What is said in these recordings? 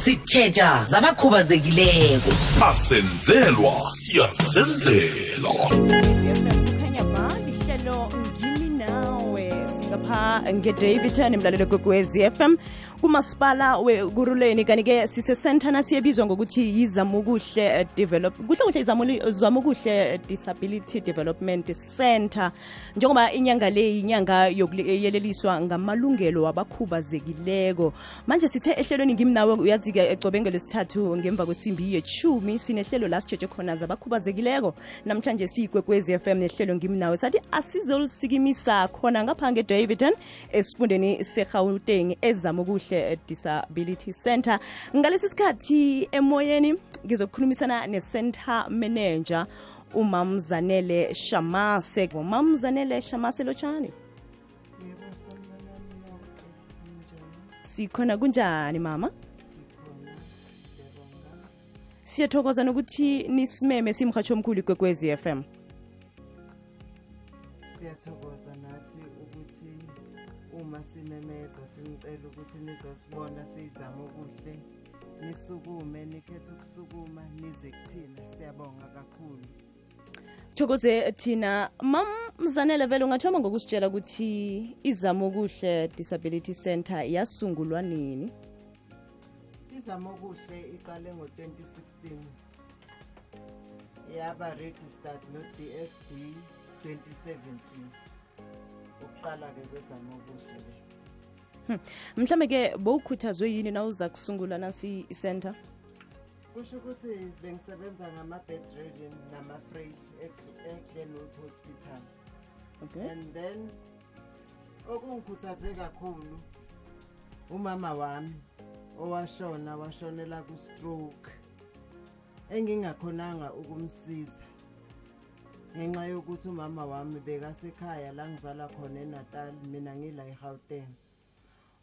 sitjheja zabakhubazekileko. Asenzelwa siyasenzela kukhanya ba lihlelo ngimi nawe. Singapha ngedavidton emlalelo kwekwezi FM kumasipala wekuruleni kanti-ke sisesentana siyebizwa ngokuthi yizamukuhle eh, develop kuhle kuhle izamukuhle zamukuhle disability development center. Njengoba inyanga le inyanga yokuyeleliswa ngamalungelo wabakhubazekileko. Manje sithe ehlelweni ngimnawe uyazi-ke ecobenge lesithathu ngemva kwesimbi yechumi sinehlelo la khona zabakhubazekileko. Namhlanje siyikwekwez f m nehlelo ngimnawe. Sathi asizolisikimisa khona ngapha ngedavidon esifundeni segauteng ezamukuhle disability center. Ngalesi sikhathi emoyeni ngizokukhulumisana ne-center manager umamzanele shamase. Umamzanele shamase lotshani sikhona kunjani mama? Siyathokoza nokuthi nisimeme simhatsho omkhulu ikwekwezi FM siyathokoza nizosibona siyizama okuhle nisukume nikhethe ukusukuma nize kuthina. Siyabonga kakhulu. Thokoze thina. Mamzanele vele ungathoma ngokusitshela ukuthi izama okuhle disability center yasungulwa nini? Izama okuhle iqale ngo-2016 yaba registered no-dsd 2017 ukuqala-ke kwezama okuhle le mhlambe-ke bowukhuthazwe yini na uza kusungula nasi i-center? Kusho ukuthi bengisebenza ngama-bedridden nama-frail eglenwood hospital. Okay. And then okungikhuthaze kakhulu umama wami owashona washonela ku-stroke engingakhonanga ukumsiza. Ngenxa yokuthi umama wami bekasekhaya la ngizala khona enatal mina ngila egauteng.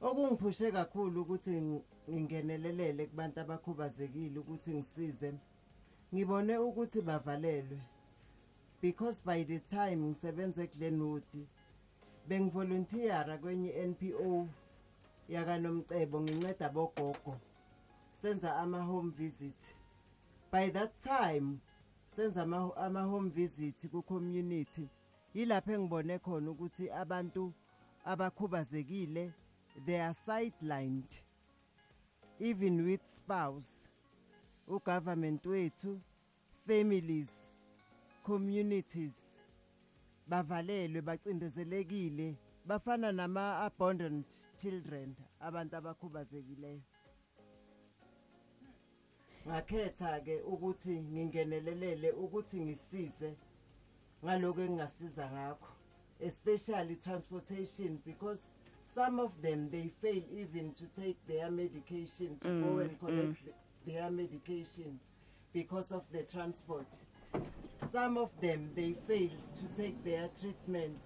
Okungiphushe kakhulu ukuthi ng- ngingenelelele kubantu abakhubazekile ukuthi ngisize. Ngibone ukuthi bavalelwe. Because by the time ngisebenza eglenwood bengivolunteera kwenye NPO yakanomcebo nginceda bogogo senza ama-home visit. By that time senza ama- ama-home visit ku-community. Yilapho engibone khona ukuthi abantu abakhubazekile they are sidelined even with spouse ugovernment wethu families communities. Bavalelwe bacindezelekile bafana nama-abandoned children abantu abakhubazekileyo. Ngakhetha-ke ukuthi ngingenelelele ukuthi ngisize ngalokho engingasiza ngakho especially transportation because some of them they fail even to take their medication to go mm, and collect mm. th- their medication because of the transport. Some of them they fail to take their treatment.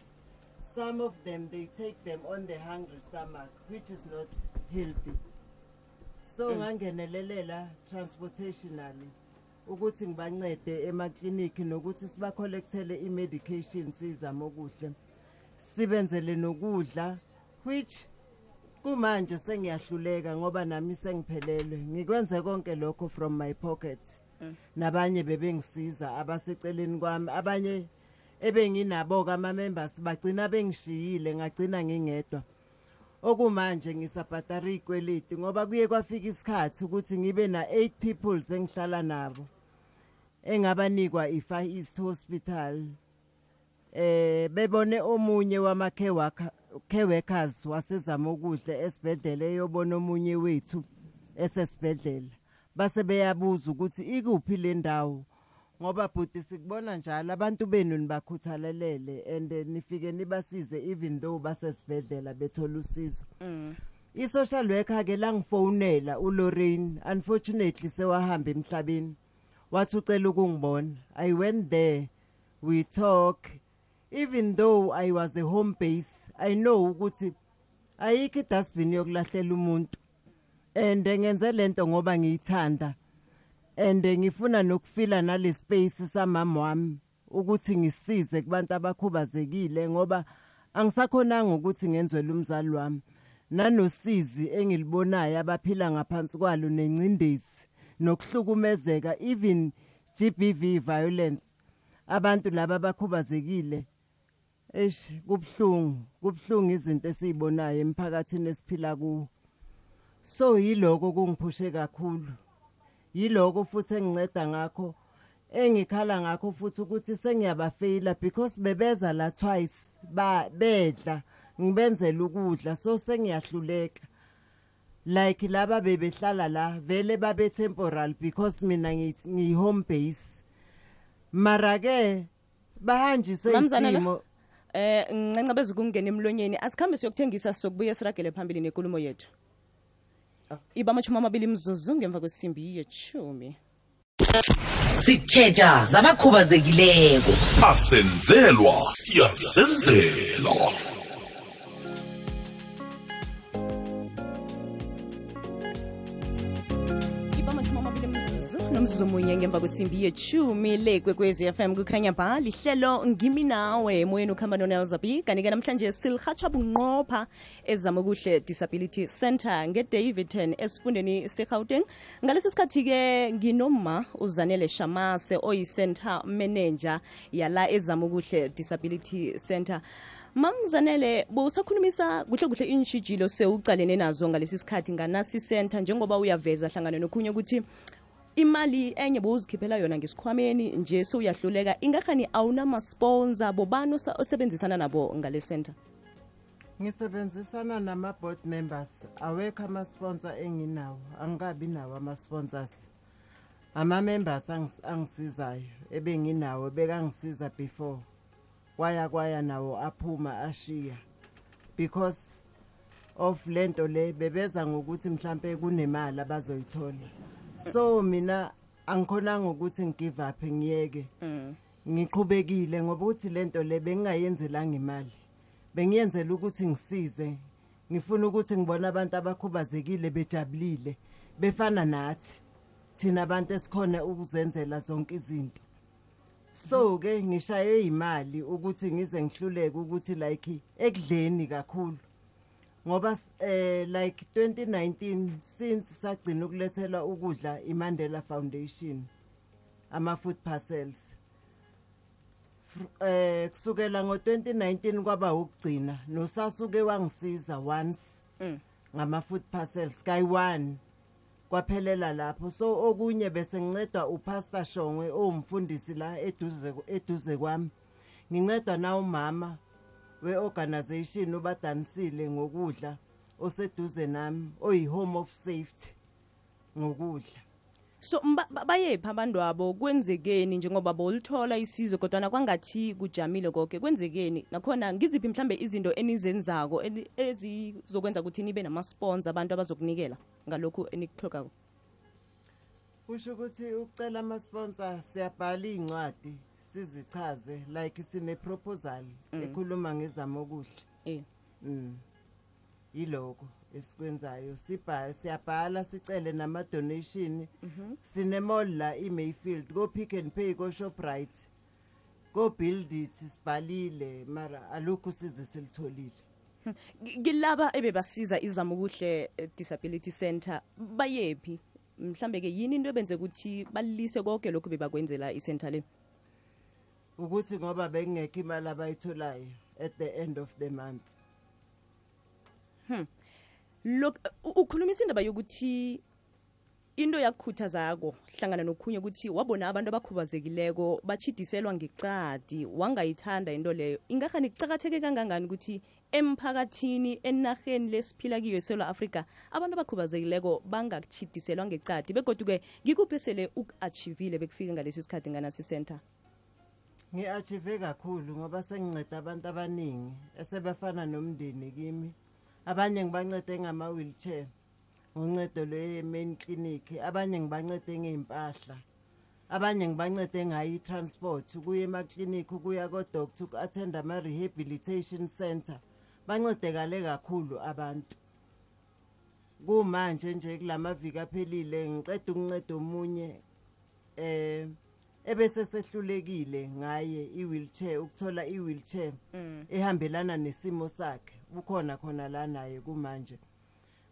Some of them they take them on the hungry stomach which is not healthy. So mm. ngangenelelela transportationally ukuthi ngibancede emakliniki nokuthi sibacollectele i-medication sizama okuhle sibenzele nokudla which kumanje sengiyahluleka ngoba nami sengiphelelwe. Ngikwenze konke lokho from my pocket. Nabanye bebengisiza abaseceleni kwami abanye ebenginabo kama-members bagcina bengishiyile ngagcina ngingedwa. Okumanje ngisabhadara iy'kweleti ngoba kuye kwafika isikhathi ukuthi ngibe na-eight people sengihlala nabo engabanikwa i-far east hospital. Eh bebone omunye wama-care worker- care workers wasezama okuhle esibhedlela eyobona omunye wethu esesibhedlela. Base beyabuza ukuthi ikuphi le ndawo? Ngoba bhuti sikubona njalo abantu benu nibakhuthalelele and eh, nifike nibasize even though basesibhedlela bethola usizo. I-social worker ke langifonela uLorraine unfortunately sewahamba emhlabeni. Wathi ucela ukungibona. I went there we talk even though i was a home base i know ukuthi ayikho idustbin yokulahlela umuntu. And ngenze lento ngoba ngiyithanda. And ngifuna nokufila nale space samama wami ukuthi ngisize kubantu abakhubazekile ngoba angisakhonanga ukuthi ngenzwele umzali wami. Nanosizi engilibonayo abaphila ngaphansi kwalo nencindezi nokuhlukumezeka even GBV violence. Abantu laba abakhubazekile eish kubhlungu kubhlungu izinto esizibonayo emphakathini esiphila kuwo. So yiloko kungiphushe kakhulu. Yiloko futhi enginceda ngakho engikhala ngakho futhi ukuthi sengiyabafeyila because bebeza la twice ba bedla ngibenzela ukudla so sengiyahluleka. Like laba bebehlala la vele babe temporal because mina ngiyi home base. Mara ke bahanjiswe isimo Eh ngincenca bezukungena emlonyeni asikhambe siyokuthengisa sokubuye siragele phambili nenkulumo yethu. Iba amashumi amabili mzuzu ngemva kwesimbi yeshumi sitjheja zabakhubazekileko. Asenzelwa siyasenzelwa. Iba amabili imzuzu nomzuzu munye ngemva kwesimbi yechumi le kwekwezi FM kukhanya ba lihlelo ngimi nawe. Moyeni ukhamba nonelzabi kanike namhlanje silhatsha bunqopha ezama ukuhle disability center ngedavidton esifundeni segauteng. Ngalesi sikhathi-ke nginoma uzanele shamase oyi-center manager yala ezama ukuhle disability center. Mamzanele bowusakhulumisa kuhle kuhle iintshijilo sewucalene nazo ngalesi sikhathi nganasi center njengoba uyaveza hlangana nokhunye ukuthi imali enye bowuzikhiphela yona ngesikhwameni nje sewuyahluleka ingakhani awunamasponsa bobani osa- osebenzisana nabo ngale center? Ngisebenzisana nama-board members awekho ama-sponsor enginawo angikabi nawo ama-sponsors. Ama-members angis- angisizayo ebenginawo bekangisiza before. Kwaya kwaya nawo aphuma ashiya. Because of lento le bebeza ngokuthi mhlambe kunemali abazoyithola. So mina angikhonanga ukuthi ngigive up ngiyeke. Ngiqhubekile ngoba uthi lento le bengingayenzelanga imali. Bengiyenzela ukuthi ngisize ngifuna ukuthi ngibone abantu abakhubazekile bejabulile befana nathi thina abantu esikhona ukuzenzela zonke izinto. So ke ngishaye imali ukuthi ngize ngihluleke ukuthi like ekudleni kakhulu. Ngoba eh like 2019 since sagcina ukulethela ukudla iMandela Foundation ama food parcels eh kusukela ngo2019 kwaba ukugcina nosasuke wangisiza once ngama food parcels sky 1 kwaphelela lapho. So okunye bese ngincedwa upastor Shongwe owumfundisi la eduze eduze kwami. Ngincedwa na umama weorganization obadanisile ngokudla oseduze nami oyi home of safety ngokudla. So bayephi abantu abo kwenzekeni njengoba bolithola isizwe kodwana kwangathi kujamile konke kwenzekeni? Nakhona ngiziphi mhlambe izinto enizenzako ezizokwenza ukuthi nibe namasponsa abantu abazokunikela ngalokhu enikuhlogako kusho ukuthi ukucela ama-sponsor siyabhala iy'ncwadi sizichaze like sine-proposal ekhuluma ngezama okuhle. Eh. Mm. yiloko esikwenzayo. Sibhala siyabhala sicele nama-donation. Sine-mall la i-mayfield ko-pick and pay ko-shoprite ko-build it sibhalile mara alukho size silitholile. Kilaba ebebasiza izamukuhle eh, disability center bayephi? Mhlambe ke yini into ebenze ukuthi balilise konke lokhu bebakwenzela i-center le? Ukuthi ngoba bekungekho imali abayitholayo at the end of the month. Lok u- ukhulumisa indaba yokuthi into yakukhuthazako hlangana nokhunye ukuthi wabona abantu abakhubazekileko bachidiselwa ngecadi wangayithanda into leyo. Ingahani kucakatheke kangangani ukuthi emphakathini enarheni lesiphila kiyo eSouth afrika abantu abakhubazekileko bangachidiselwa ngecadi begoduke ngikuphi sele uku-achivile bekufika ngalesi sikhathi nganasi center ngi-achieve kakhulu ngoba senginceda abantu abaningi esebefana nomndeni kimi. Abanye ngibancede ngama-wheelchair ngoncedo lwe-main clinic abanye ngibancede ngey'mpahla abanye ngibancede ngayo i-transport ukuya emaklinikhi ukuya kodoctor uku-attend ama-rehabilitation center. Bancedekale kakhulu abantu. Kumanje nje kulamaviki aphelile ngiqeda ukunceda omunye eh ebese sehlulekile ngaye i-wheelchair ukuthola i-wheelchair ehambelana nesimo sakhe. Ukhona khona la naye kumanje.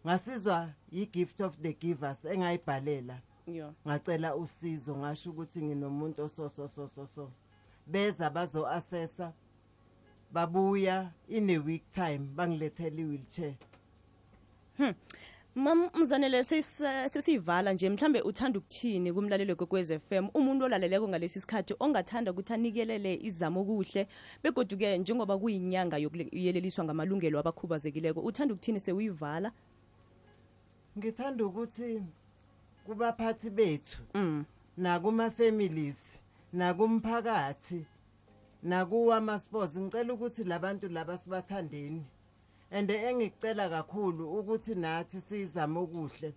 Ngasizwa yi-gift of the givers engayibhalela. Ngacela usizo ngasho ukuthi nginomuntu oso so so so so beza bazo-assessa babuya in a week time bangilethela i-wheelchair. Mam mzanele sesi- sesiyivala nje mhlambe uthanda ukuthini kumlalelo kwekwez FM umuntu olaleleko ngalesi sikhathi ongathanda ukuthi anikelele izamo kuhle begoduke njengoba kuyinyanga yokuyeleliswa ngamalungelo abakhubazekileko uthanda ukuthini sewuyivala ngithanda ukuthi kubaphathi bethu mm. nakuma-families nakumphakathi nakuwama-sports ngicela ukuthi labantu laba sibathandeni. And engikucela kakhulu ukuthi nathi siyizame okuhle.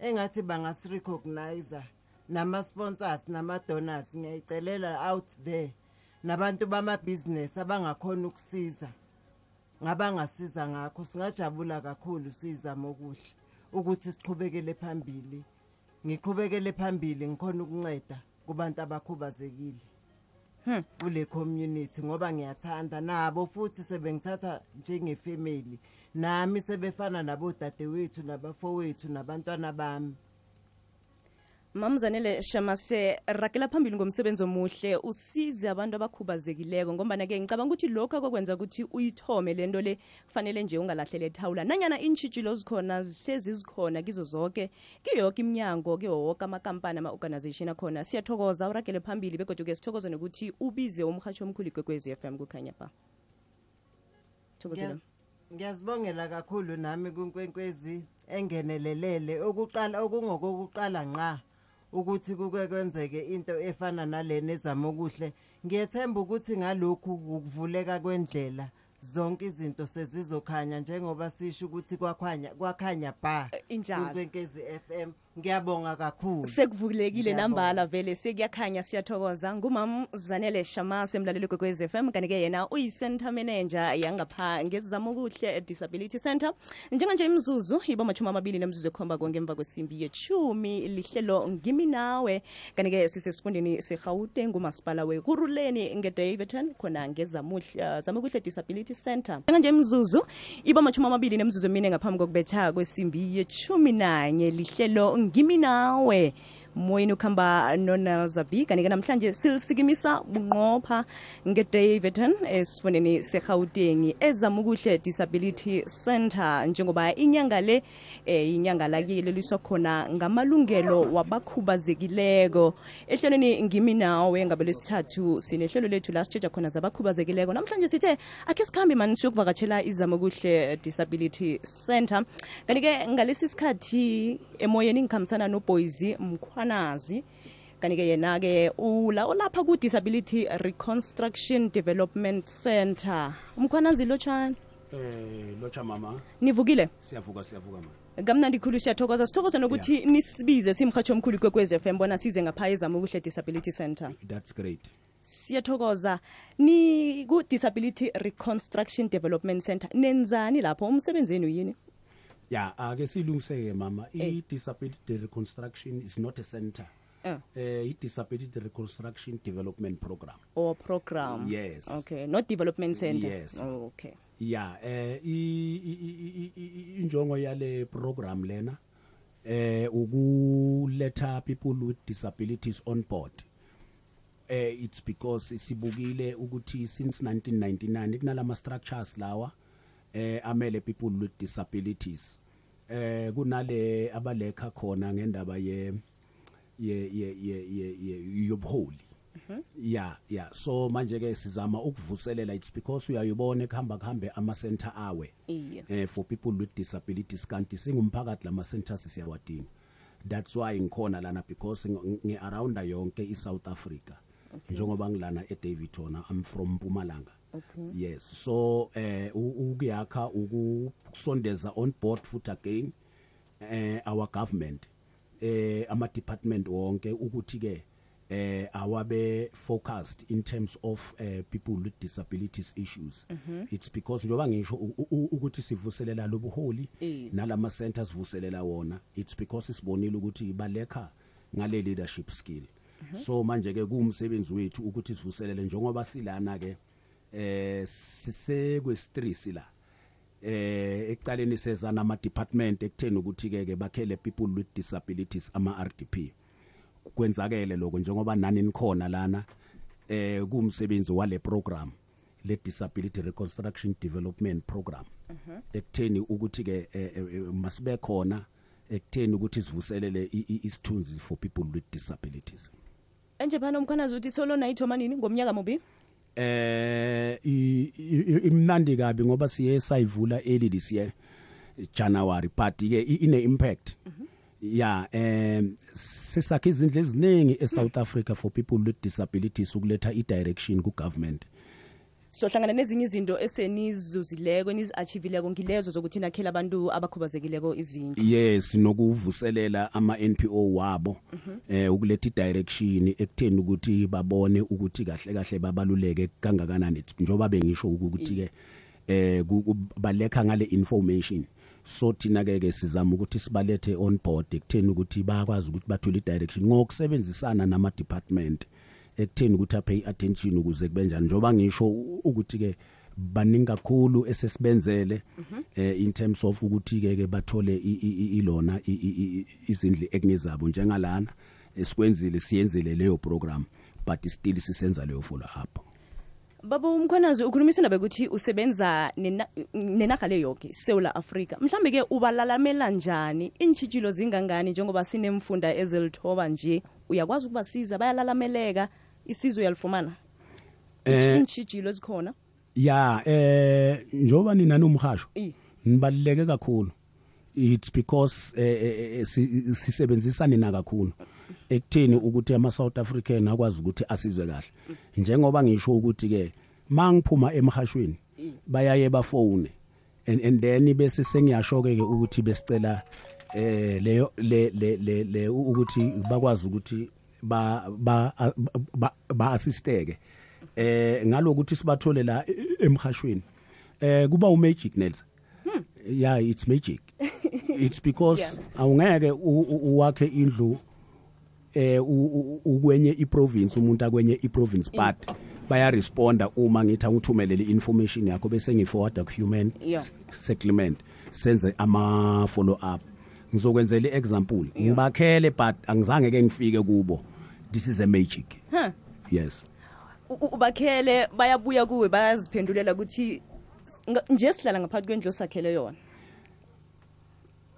Engathi bangasirecognize nama-sponsors nama-donors. Ngiyayicelela out there. Nabantu bamabhizinesi abangakhona ukusiza ngabangasiza ngakho. Singajabula kakhulu siyizame okuhle ukuthi siqhubekele phambili. Ngiqhubekele phambili ngikhona ukunceda kubantu abakhubazekile. Kule community ngoba ngiyathanda nabo futhi sebengithatha njengefamily. Nami sebefana nabodadewethu nabafowethu nabantwana bami. Mamzanele shamase rakela phambili ngomsebenzi omuhle usize abantu abakhubazekileko ngombana-ke ngicabanga ukuthi lokho akokwenza ukuthi uyithome lento le kufanele nje ungalahlele ethawula nanyana intshitshilo zikhona zihlezi zikhona kizo zonke kiyoke iminyango kiwo amakampani ama-organization akhona siyathokoza uragele phambili begodwa-ke sithokoze nokuthi ubize umhatsho omkhulu igwekwezi f m kukhanya ba thokozela. Ngiyazibongela kakhulu nami kunkwenkwezi engenelelele. Okuqala okungokokuqala nqa ukuthi kuke kwenzeke into efana nalena ezama okuhle ngiyethemba ukuthi ngalokhu ukuvuleka kwendlela zonke izinto sezizokhanya njengoba sisho ukuthi kwakhanya kwakhanya ba injalo. kunkwenkwezi FM ngiyabonga kakhulu. Sekuvulekile nambala vele sekuyakhanya siyathokoza. Ngumam zanele shamase emlaleli kwekwez f m kanti-ke yena uyi-center manager yangapha ngezizamo kuhle disability center njenganje imzuzu iba machumi amabili nemzuzu ekhomba kongemva kwesimbi yechumi lihlelo ngimi nawe. Kanti-ke sisesifundeni serhawute ngumasipala wekuruleni ngedaviton khona ngezamuhle zamukuhle disability center njenganje imzuzu iba machumi amabili nemzuzu emine ngaphambi kokubetha kwesimbi yechumi nanye lihlelo ngimi nawe eh? Moyeni ukuhamba nonelzabi kanti-ke namhlanje silisikimisa bunqopha ngedavidton esifundeni serhawutengi ezamukuhle disability center njengoba inyanga le eh, inyanga lakuyeleliswa khona ngamalungelo wabakhubazekileko. Ehlelweni ngimi nawe ngabe lesithathu sinehlelo lethu la khona zabakhubazekileko. Namhlanje sithe akhe sikhambe mani siyokuvakatshela izamukuhle disability center kanti-ke ngalesi sikhathi emoyeni ngikhambisana noboyzi mkhwanazi kanti-ke yena-ke ula olapha ku-disability reconstruction development center. Umkhwanazi lotshani Eh locha mama. Nivukile? Siyavuka siyavuka mama. Kamnandi khulu siyathokoza. Sithokoza nokuthi yeah. nisibize simhatsho omkhulu kwekwez f m bona size ngapha ezama ukuhle disability center. That's great. Siyathokoza. Ni ku-disability reconstruction development center. Nenzani lapho? Umsebenzeni yini ya ake silungiseke mama. I disability reconstruction is not a center. Eh. eh i disability reconstruction development program. Or program. Yes. okay not development center. Yes. oh, okay. Ya eh injongo yale program lena eh ukuletha people with disabilities on board. Eh it's because sibukile ukuthi since 1999 kunalama structures lawa eh amele people with disabilities. Eh kunale abalekha khona ngendaba ye ye ye ye ye- ye yobuholi ya ya so manje ke sizama ukuvuselela. It's because uyayibona ekuhamba kuhambe ama center awe Iye. eh for people with disabilities. Kanti singumphakathi lama centers siyawadinga. That's why ngikhona lana because ngi ngi around yonke i South Africa njengoba ngilana e Davidton I'm from Mpumalanga. Okay. yes. So eh u- ukuyakha ukusondeza on board futhi again eh our government eh ama department wonke ukuthi ke eh awabe focused in terms of eh, people with disabilities issues. It's because njoba ngisho u- u- ukuthi sivuselela lobuholi Eh. nalama centers vuselela wona it's because sibonile ukuthi balekha ngale leadership skill. So manje ke kuumsebenzi wethu ukuthi sivuselele njengoba silana ke eh sisekwe stress la. Eh ekuqaleni sezana ama department ekutheni ukuthi ke ke bakhele people with disabilities ama RDP kwenzakele lokho njengoba nani nikhona lana eh kumsebenzi wale program le disability reconstruction development program. Ekutheni ukuthi ke eh, eh, masibe khona ekutheni ukuthi sivuselele isithunzi for people with disabilities. Enje phana umkhanazi uthi solo nayithoma nini? Ngomnyaka mubi eh i- i- imnandi kabi ngoba siye sayivula early this year January but ke i- ine impact. Ya em sisakha izindle eziningi eSouth Africa for people with disabilities ukuletha i direction ku government sohlangana nezinye izinto esenizuzileko enizi-achivileko ngilezo zokuthi nakhela abantu abakhubazekileko izindlu yes nokuvuselela ama NPO wabo eh ukuletha direction ekutheni ukuthi babone ukuthi kahle kahle babaluleke kangakanani. Njoba bengisho ukuthi ke ku- ku- balekha ngale information. So thina ke sizama ukuthi sibalethe on board ekutheni ukuthi bayakwazi ukuthi bathole direction ngokusebenzisana nama department ekutheni ukuthi aphe attention ukuze kube njani. Njoba ngisho u- ukuthi ke baningi kakhulu esesibenzele eh in terms of ukuthi ke ke bathole ilona i- i- i- izindli ekungezabo njengalana esikwenzile siyenzile leyo program but still sisenza leyo follow up baba umkhwanazi ukhulumisana bekuthi usebenza nena- nenarha le yoke isewula afrika. Mhlambe ke ubalalamela njani? Iintshitshilo zingangani njengoba sinemfunda ezilithoba nje? Uyakwazi ukubasiza bayalalameleka? Isizo uyalifumana? Eh, iintshijilo ezikhona? ya eh njengoba nina nomhasho nibaluleke kakhulu. It's because eh, eh, eh, si- sisebenzisa nina kakhulu ekutheni ukuthi ama South African akwazi ukuthi asizwe kahle. Njengoba ngisho ukuthi ke mangiphuma emhashweni bayaye bafone and and then bese sengiyasho ke ukuthi besicela eh leyo le le le le ukuthi bakwazi ukuthi ba ba ba- ba assisteke. Eh ngalokuthi sibathole la e- emhashweni eh kuba umagic Nelson yeah it's magic. It's because Yeah. awungeke u- u- uwakhe indlu eh u- u- ukwenye iprovince umuntu akwenye iprovince but baya responda uma ngithi angithumelele information yakho bese ngiforward ku human Yeah. settlement senze ama follow up. Ngizokwenzela iexample. Ngibakhele but angizange ke ngifike kubo. This is a magic. Huh. yes. U- u- ubakhele bayabuya kuwe bayaziphendulela ukuthi nga- nje sihlala ngaphakathi kwendlu osakhele yona.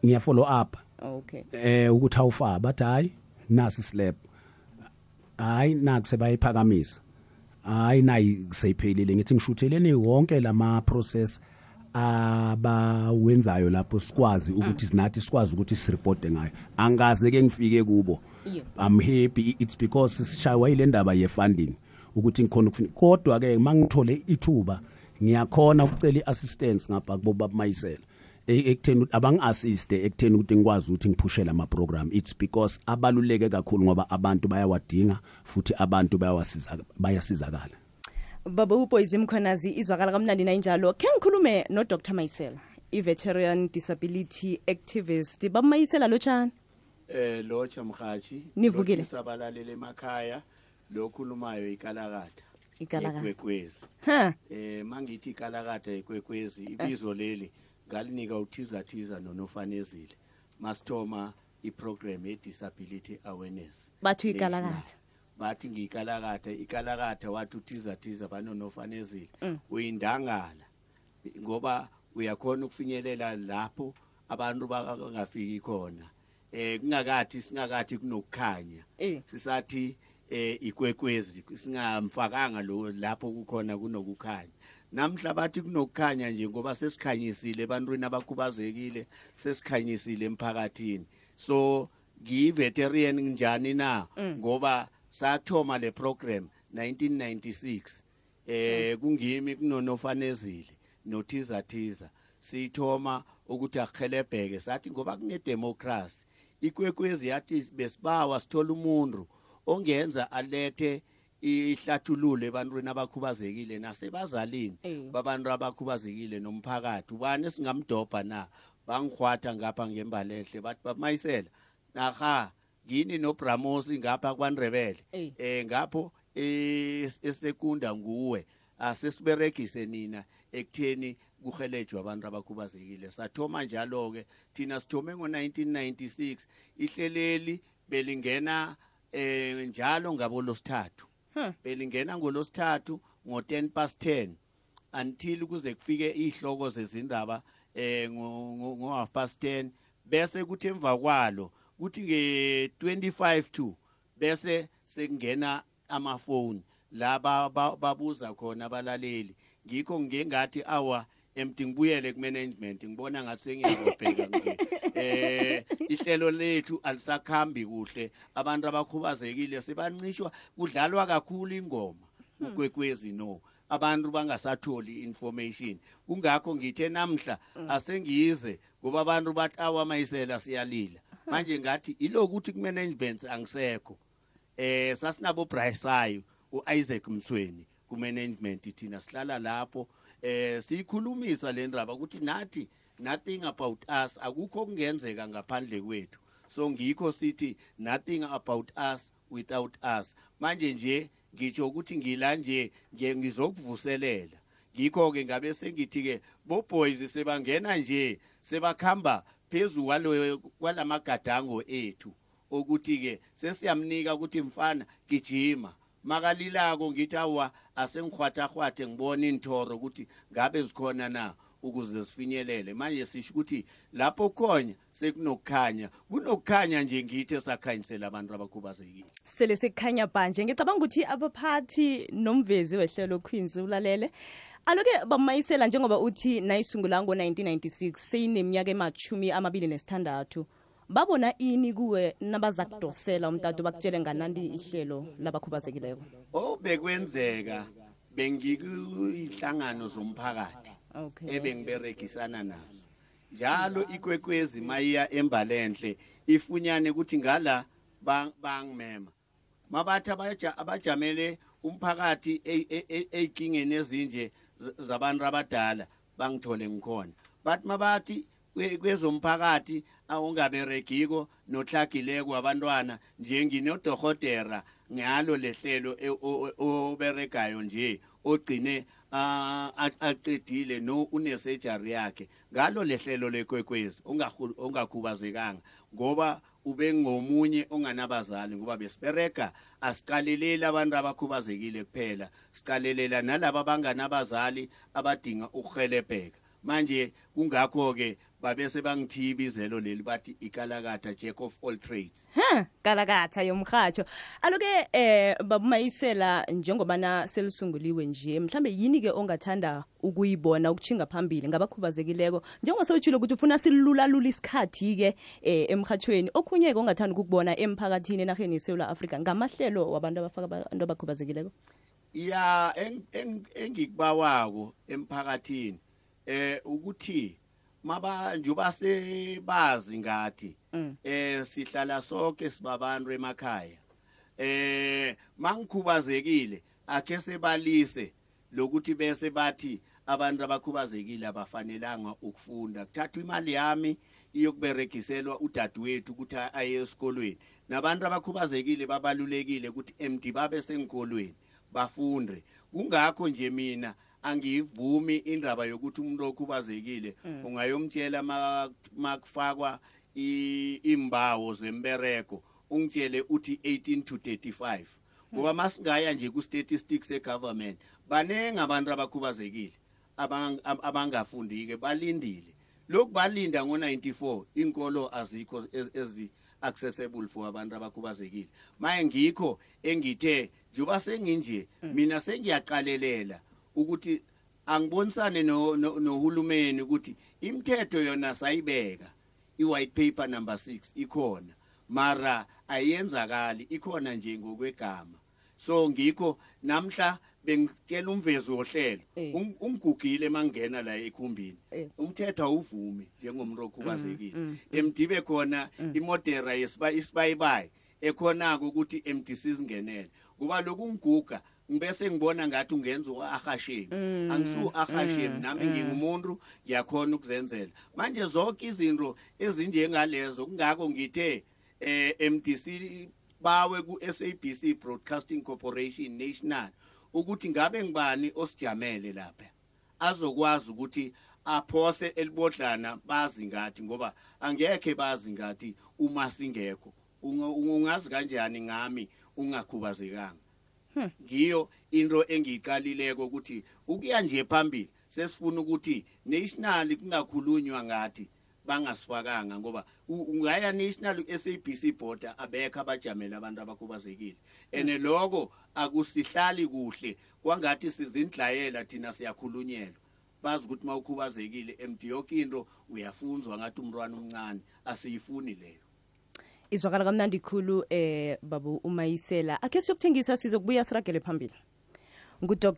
Ngiya follow up. Okay. Eh ukuthi awufa bathi hayi. Nasi slab. Hayi naku sebayiphakamisa hayi nayi seyiphelile. Ngithi ngishutheleni wonke lama process abawenzayo lapho sikwazi ukuthi sinathi sikwazi ukuthi sireporte ngayo. Angaze ke ngifike kubo. Yeah. i'm happy. It's because sishaywa ile ndaba ye funding ukuthi ngikhona ukufuna kodwa ke mangithole ithuba ngiyakhona ukucela iassistance ngapha kubo babayisela ekutheni ukuthi abangi-assiste ekutheni ukuthi ngikwazi ukuthi ngiphushele ama-program. It's because abaluleke kakhulu ngoba abantu bayawadinga futhi abantu bayawasiza- bayasizakala. Baba uboyzi mkhonazi izwakala kamnandi nayinjalo. Khe ngikhulume nodr. Mayisela i-veteran disability activist. Baba mayisela lotshani? Eh locha mhathi. Nivukile. sabalalele emakhaya. Lokhulumayo ikalakatha. Ikalakatha. ekwekwezi. Ha. Eh mangithi ikalakatha ekwekwezi ibizo leli. Ngalinika uthiza thiza nonofanezile masithoma iprogram ye disability awareness Bathi National. ikalakatha. bathi ngiyikalakatha ikalakatha wathi uthiza thiza banonofanezile Mm. uyindangala ngoba uyakhona ukufinyelela lapho abantu bangafiki khona eh kungakathi singakathi kunokukhanya Eh. sisathi eh ikwekwezi singamfakanga lo lapho kukhona kunokukhanya namhla bathi kunokukhanya nje ngoba sesikhanyisile ebantwini abakhubazekile sesikhanyisile emphakathini. So ngiyi-veteran njani na? Ngoba sathoma le program 1996 eh kungimi kunonofanezile nothiza thiza sithoma ukuthi akhelebheke sathi ngoba kune democracy ikwekwezi yathi besibawa sithola umuntu ongenza alethe ihlathululo ebantwini abakhubazekile nasebazalini. Eh. babantu abakhubazekile nomphakathi. Ubani singamdobha na? Bangihwatha ngapha ngembalehle bathi bamayisela. Naha ngini nobramosi ngapha kwaNdebele? Eh. eh ngapho eh, esekunda nguwe. Asesiberegise nina ekutheni kuhelejwe abantu abakhubazekile. Sathoma njalo ke thina sithome ngo1996 ihleleli belingena eh njalo ngabo losithathu. Huh. Belingena ngolosithathu ngo10 past 10 until kuze kufike ihloko zezindaba eh ngo half past 10 bese kuthi emva kwalo kuthi nge25 to bese sekungena amafoni laba ba- babuza khona abalaleli. Ngikho ngengathi awa emthi ngibuyele kumanagement ngibona ngathi sengiyabheka nje. Eh ihlelo lethu alisakhambi kuhle. Abantu abakhubazekile sebancishwa kudlalwa kakhulu ingoma ukwekwezi no. Abantu bangasatholi information. Kungakho ngithe namhla asengiyize ngoba abantu bathi awamayisela siyalila. Manje ngathi ilokuthi kumanagement angisekho. Eh sasinabo Brysayo uIsaac Mthweni kumanagement thina sihlala lapho. Eh sikhulumisa le ndaba ukuthi nathi nothing about us akukho kungenzeka ngaphandle kwethu. So ngikho sithi nothing about us without us. Manje nje ngitsho ukuthi ngila nje ngiye ngizokuvuselela. Ngikho ke ngabe sengithi ke bo boys sebangena nje sebakhamba phezulu kwalo kwalamagadango ethu. Ukuthi ke sesiyamnika ukuthi mfana gijima. Makalilako ngithi awa asengihwathahwathe ngibona inthoro ukuthi ngabe zikhona na ukuze sifinyelele. Manje sisho ukuthi lapho khona sekunokukhanya kunokukhanya nje ngithi esakhanyisela abantu abakhubazekile. Sele sekukhanya banje. Ngicabanga ukuthi abaphathi nomvezi wehlelo queens ulalele aloke bamayisela njengoba uthi nayisungula ngo-1996 seyineminyaka emachumi amabili nesithandathu babona ini kuwe nabaza kudosela umtatu bakutshele nganandi ihlelo labakhubazekileko. Obekwenzeka bengikuyinhlangano zomphakathi okay. ebengiberegisana nazo. Njalo ikwekwezi mayiya embalenhle ifunyane ukuthi ngala bang- bangimema. Mabathi abaja- abajamele umphakathi e- e- e- ey'kingeni ezinje z- zabantu abadala bangithole ngikhona. Bathi mabathi kwe- kwezomphakathi awungaberegiko nohlagileko abantwana njenginodohotera ngalo lehlelo e- o- o- oberegayo nje ogcine aqedile no unesejari yakhe. Ngalo lehlelo lekwekwezi ongakhubazekanga ngoba ube ngomunye onganabazali ngoba besiberega asiqaleleli abantu abakhubazekile kuphela. Siqalelela nalabo abanganabazali abadinga ukuhelebheka manje kungakho-ke babese bangithiya ibizelo leli bathi ikalakatha jack of all trades. Ha kalakatha yomrhatsho aloke eh babumayisela njengobana selisunguliwe nje mhlambe yini-ke ongathanda ukuyibona ukuchinga phambili ngabakhubazekileko? Njengoba sewutshilo ukuthi ufuna silulalula isikhathi-ke eh emrhatshweni okhunye-ke ongathanda ukukubona emphakathini enarheni yesewula afrika ngamahlelo wabantu abafaka abantu abakhubazekileko? Ya eng- eng- engikubawako emphakathini eh ukuthi maba njoba sebazi ngathi Mm. eh sihlala sonke sibabantu emakhaya. Eh mangikhubazekile akhe sebalise lokuthi bese bathi abantu abakhubazekile abafanelanga ukufunda. Kuthathwa imali yami iyokuberegiselwa udadewethu ukuthi aye esikolweni. Nabantu abakhubazekile babalulekile ukuthi MD babe sengikolweni bafunde. Kungakho nje mina angivumi indaba yokuthi umuntu okhubazekile ungayomtshela ma- makufakwa imbawo zembereko ungitshele uthi 18 to 35 ngoba masingaya nje ku statistics egovernment banenge abantu abakhubazekile abang- ab- abangafundike balindile. Lokhu balinda ngo94 inkolo azikho ez- ezi accessible for abantu abakhubazekile. Maye ngikho engithe njoba senginje mina sengiyaqalelela ukuthi angibonisane no- no- nohulumeni ukuthi imithetho yona sayibeka i-white paper number 6 ikhona mara ayenzakali ikhona nje ngokwegama. So ngikho namhla bengitshela umvezi wohlelo Eh. ung- ungigugile mangena la ekhumbini. Eh. umthetho awuvumi njengomuntu okhubazekile emdibe khona imodera yesiba isibayibayi ekhonako ukuthi MDC singenele. Kuba lokungiguga ngibese ngibona ngathi ungenza ahashemi angisu ahashemi nami ngingumuntu ngiyakhona ukuzenzela. Manje zonke izinto ezinjengalezo kungakho ngithe eh MDC bawe ku SABC Broadcasting Corporation National ukuthi ngabe ngibani osijamele lapha. Azokwazi ukuthi aphose elibodlana bazi ngathi ngoba angekhe bazi ngathi uma singekho. Unga- ungazi kanjani ngami ungakhubazekanga. Ngiyo into engiyiqalileko ukuthi ukuya nje phambili sesifuna ukuthi national kungakhulunywa ngathi bangasifakanga ngoba u- ungaya national SABC board abekho abajamela abantu abakhubazekile. Ene lokho akusihlali kuhle kwangathi sizindlayela thina siyakhulunyelwa. Bazi ukuthi mawukhubazekile emdi yonke into uyafunzwa ngathi umntwana omncane asiyifuni leyo. Izwakala kamnandi khulu eh babu umayisela. Akhe siyokuthengisa sizokubuya siragele phambili. Ngudr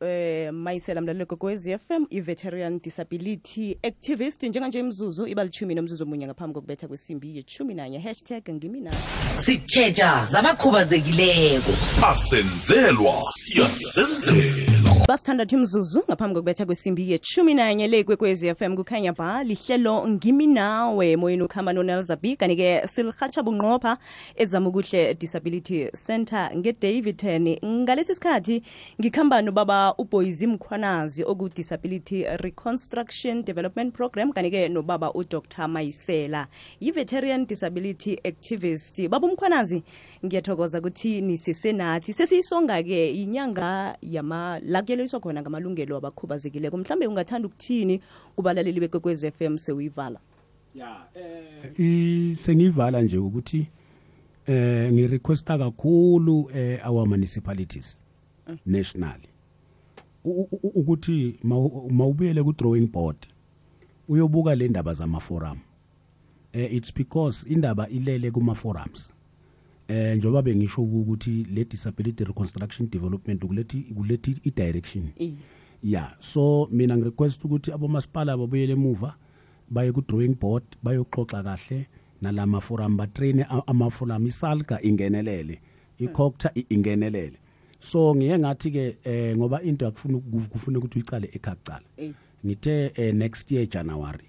eh mayisela mlalelo kokwez FM i-veteran disability activist. Njenganje imzuzu iba lichumi nomzuzu omunye ngaphambi kokubetha kwesimbi yechumi nanye. Hashtag ngimina. Sitshetsha zabakhubazekileko. Asenzelwa siyasenzela basithandathu imzuzu ngaphambi kokubetha kwesimbi yechumi nanye le kwekwezi FM kukhanya ba lihlelo ngimi nawe moyeni ukuhamba nonelzabi kanti-ke silirhatsha bunqopha ezamukuhle disability center ngedavidton. Ngalesi sikhathi ngikhamba nobaba uboyzi mkhwanazi oku-disability reconstruction development program kanti-ke nobaba udr. Mayisela yi-veteran disability activist. Baba umkhwanazi ngiyathokoza ukuthi nisesenathi sesiyisonga-ke inyanga yama la kuyeliswa khona ngamalungelo abakhubazekileko. Mhlawumbe ungathanda ukuthini kubalaleli bekwekwez f m sewuyivala ya um sengivala nje ukuthi eh ngirequesta kakhulu eh our municipalities national U- u- u- ukuthi mawubuyele ku drawing board uyobuka le ndaba zama forum eh it's because indaba ilele kuma forums eh njoba bengisho ukuthi le disability reconstruction development kulethi kulethi i direction yeah so mina ngirequest ukuthi abomasipala babuyele emuva baye ku drawing board bayoxoxa kahle nalama forum batrain ama forum isalga ingenelele ikhokta ingenelele. So ngiye ngathi ke eh ngoba into yakufuna kufuna ukuthi uyicale ekhaqala ngithe eh, next year January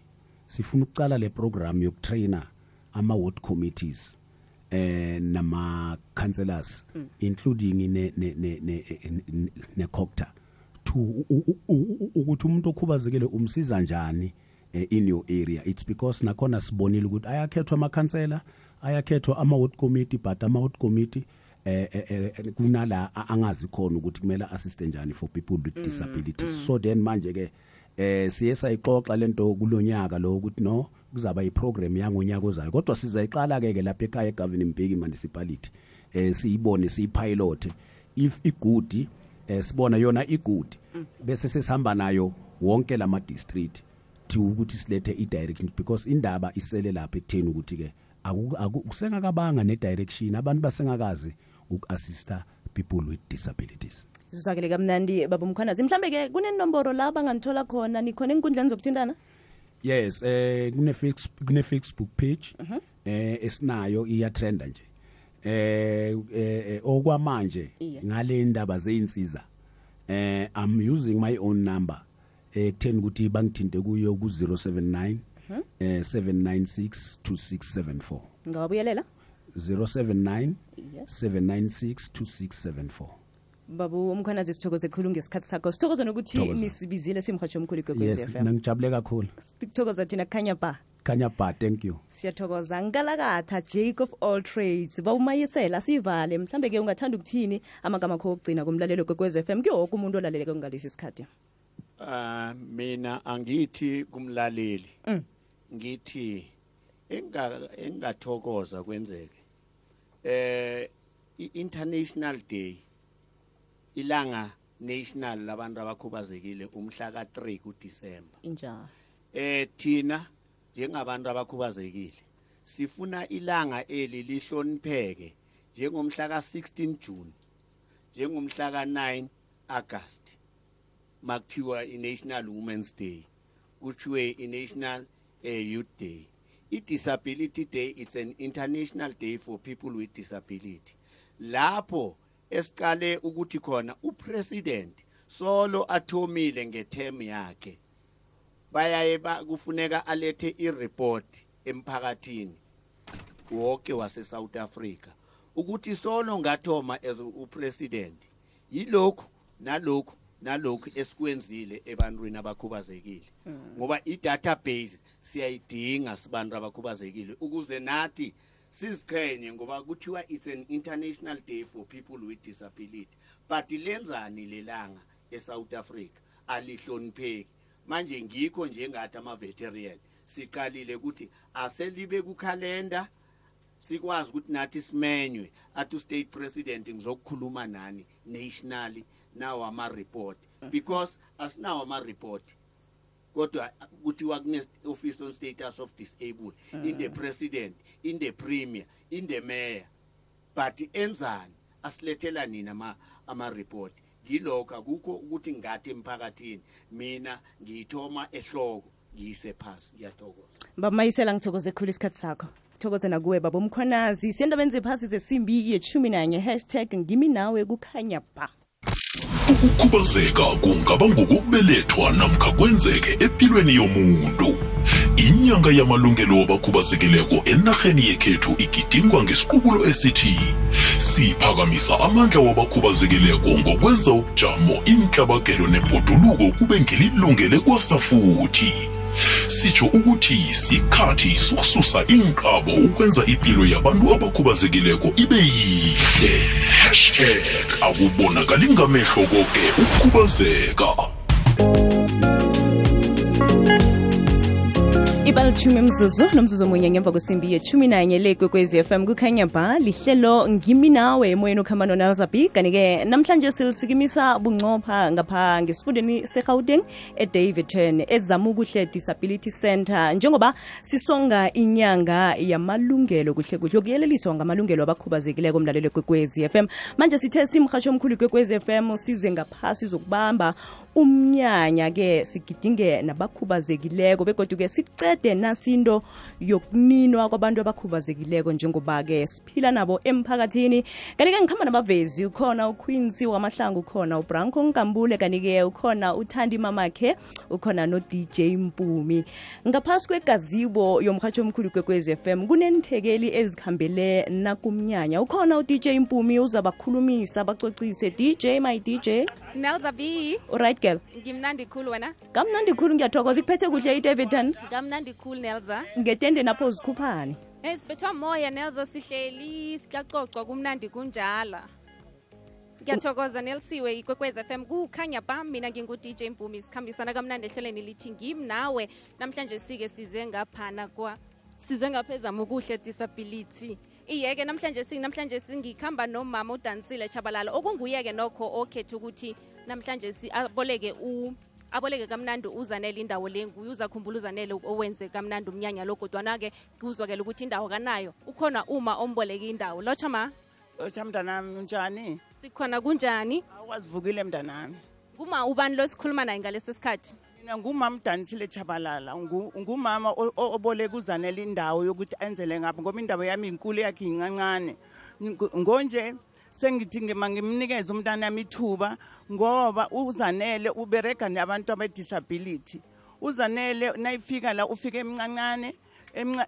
sifuna ukucala le program yokutrainer ama ward committees. Eh nama councillors including ne ne ne ne, ne, ne cocta to u- u- u- ukuthi umuntu okhubazekile umsiza njani eh, in your area? It's because nakhona sibonile ukuthi ayakhethwa amakhansela ayakhethwa ama ward committee but ama ward committee eh eh, eh, kunala a- angazi khona ukuthi kumele assist njani for people with disabilities. so then manje ke eh siye sayixoxa lento kulonyaka lo ukuthi no kuzaba iprogram yangonyaka ozayo. Kodwa sizayiqala ke ke lapha ekhaya eGovernor Mbeki municipality eh siyibone siyipilot if igudi eh sibona yona igudi bese sesihamba nayo wonke lama district to ukuthi silethe i direction because indaba isele lapha ekutheni ukuthi ke aku- aku- kusengakabanga ne direction abantu basengakazi ukuassista people with disabilities. Sizwakele kamnandi baba umkhwanazi mhlambe-ke kunenomboro la banganthola khona nikhona enkundleni zokuthintana? yes eh kune fix kune Facebook page uh-huh. eh esinayo iya trenda nje. Eh eh, eh okwamanje ngale ndaba zeinsiza eh i'm using my own number. Eh kutheni ukuthi bangithinte kuyo ku 079 uh-huh. eh 7962674 ngabuyelela 079 7962674 babu umkhwanazi sithokoze khulu ngesikhathi sakho. Sithokoze nokuthi Thokoza. nisibizile simhatsho omkhulu ikwekwezi yes FM nangijabule kakhulu. Sikuthokoza thina kukhanya ba. Khanya ba thank you. Siyathokoza. Ngalakatha jake of all trades bawumayisela sivale mhlambe-ke ungathanda ukuthini amagama akho okugcina kumlalelo kwekwez f m kuyo woke umuntu olaleleke ngalesi sikhathi. Ah mina angithi kumlaleli. Mm. ngithi enga engathokoza kwenzeke. Eh i-international day ilanga national labantu abakhubazekile umhla ka3 kuDisemba. Injalo. Eh thina njengabantu abakhubazekile sifuna ilanga eli lihlonipheke njengomhla ka16 June njengomhla ka9 August makuthiwa i-National Women's Day kuthiwe i-National eh, Youth Day. i-Disability Day it's an international day for people with disability. Lapho esiqale ukuthi khona upresident solo athomile ngeterm yakhe bayaye ba- kufuneka alethe ireport emphakathini wonke wase South Africa ukuthi solo ngathoma as upresident yilokhu nalokhu nalokhu esikwenzile ebantwini abakhubazekile. Ngoba i-database siyayidinga sibantu abakhubazekile ukuze nathi siziqhenye ngoba kuthiwa it's an international day for people with disability. But lenzani lelanga eSouth Africa? Alihlonipheki. Manje ngikho njengathi ama-veteran siqalile ukuthi aselibe kukhalenda sikwazi ukuthi nathi simenywe athi state president ngizokukhuluma nani nationally nawo ama-report. Because asinawo ama-report. Kodwa kuthiwa kune-office on status of disabled in the president in the premier in the mayor. But enzani? Asilethela nini ama- ama-report ngilokho akukho ukuthi ngathi emphakathini mina ngiyithoma ehloko ngiyise phasi ngiyathokoza. Bamayisela ngithokoze khulu isikhathi sakho. Thokoze nakuwe baba umkhwanazi siyendabeni zephasi zesimbi yeshumi nanye hashtag ngimi nawe kukhanya ba ukukhubazeka kungaba ngokubelethwa namkha kwenzeke empilweni yomuntu. Inyanga yamalungelo wabakhubazekileko enarheni yekhethu igidingwa ngesiqubulo esithi siphakamisa amandla wabakhubazekileko ngokwenza ubujamo inhlabagelo nebhoduluko kube ngelilungele kwasafuthi sitsho ukuthi sikhathi sokususa inqabo ukwenza impilo yabantu abakhubazekileko ibe yihle. Hashtag akubonakali ngamehlo koke ukukhubazeka. Ibalithumi mzuzu nomzuzu omunye ngemva kwesimbi yethumi nanye le kwekwezi fm kukhanya ba lihlelo ngimi nawe emoyeni ukhamba nonalzabi kanti-ke namhlanje silisikimisa bunqopha ngapha ngesifundeni segauteng edavidton ezamukuhle disability center njengoba sisonga inyanga yamalungelo kuhle kuhle ukuyeleliswa ngamalungelo abakhubazekileko mlalelo kwekwezi fm manje sithe simrhatsho omkhulu kwekwezi fm size ngaphasi zokubamba umnyanya-ke sigidinge nabakhubazekileko begodwa-ke sicede nasinto yokuninwa kwabantu abakhubazekileko njengoba-ke siphila nabo emphakathini. Kanike ngikhamba nabavezi ukhona uquincy wamahlangu ukhona ubranco nkambule kanti-ke ukhona uthandi mamakhe ukhona no-dj mpumi. Ngaphasi kwegazibo yomrhatsho omkhulu kwekwez f m kunenithekeli ezikhambele nakumnyanya. Ukhona u-dj mpumi uzabakhulumisa bacocise. Dj my dj nelza b. Right girl. Ngimnandi khulu wena. Kamnandi khulu ngiyathokoza. Ikuphethe kuhle idavidton ngamnandi cool nelza. Ngetende napho zikhuphani hey sibethwa moya nelza sihleli sikacocwa kumnandi kunjala. Ngiyathokoza nelisiwe ikwekwez f m. Kukhanya bam mina ngingu-dj mpumi sikhambisana kamnandi ehleleni lithi ngim nawe. Namhlanje sike size ngaphana kwa size ngaphezama ukuhle disability. Iyeke namhlanje sing namhlanje singikhamba nomama udansile chabalala okunguye-ke nokho okhetha ukuthi namhlanje si aboleke u aboleke kamnandi uzanele indawo le nguye uzakhumbula uzanele owenze kamnandi umnyanya lo kodwana-ke kuzwakele ukuthi indawo kanayo ukhona uma omboleke indawo lotsha ma lotsha mntanami unjani? sikhona kunjani Awazivukile mntanami. kuma ubani lo sikhuluma naye ngaleso sikhathi Mina ngumama udanisile Chabalala, ngumama oboleke oboleka uzanele indawo yokuthi enzele ngapho ngoba indawo yami inkulu yakhe incancane. Ngo- Ngonje sengithi ngima ngimnikeze umntana wami ithuba ngoba uzanele uberega nabantu abedisability. Uzanele nayifika la ufike emncancane emnca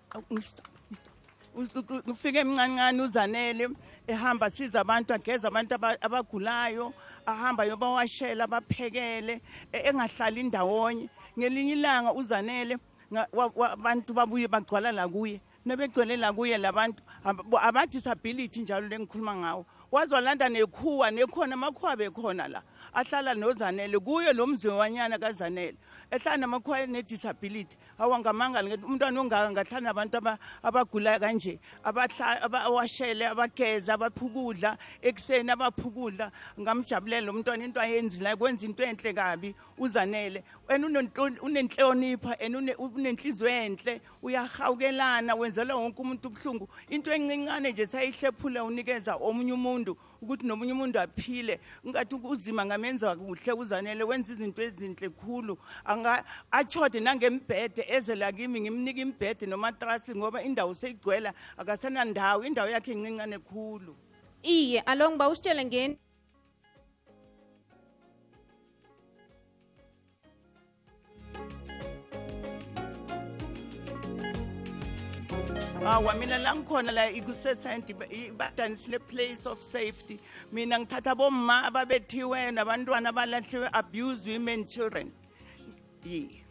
ufike emncancane uzanele ehamba siza abantu ageza abantu aba- abagulayo ahamba yobawashela abaphekele e- engahlali indawonye ngelinye ilanga uzanele nga- wa- wa- abantu babuye bagcwala la kuye nebegcwele la kuye labantu abadisability njalo lengikhuluma ngawo. Wazolanda nekhuwa nekhona amakhuwa bekhona la ahlala nozanele kuye lo mzi wanyana kazanele ehlala namakhwaya ne-disability. Awangamangala umntwana ongaka ngahlala nabantu abagula kanje awashele abageza abaphukudla ekuseni abaphukudla. Ngamjabulela lo mntwana into ayenzilayo kwenza into enhle kabi. Uzanele. Wena unenhlonipha and unenhliziyo enhle. Uyahawukelana wenzela wonke umuntu ubuhlungu. Into encincane nje sayihlephula unikeza omunye umuntu ukuthi nomunye umuntu aphile. Ungathi uzima ngamenza kuhle uzanele wenza izinto ezinhle khulu achode nangembhede eze la kimi ngimnika imbhede nomatrasi ngoba indawo seyigcwela akasenandawo indawo yakhe incincane khulu. Iye alo ngiba usitshele ngeni. Hawa mina la ngikhona la ikusesenti place of safety. Mina ngithatha bomma ababethiweyo nabantwana abalahliwe abuse women children yeah.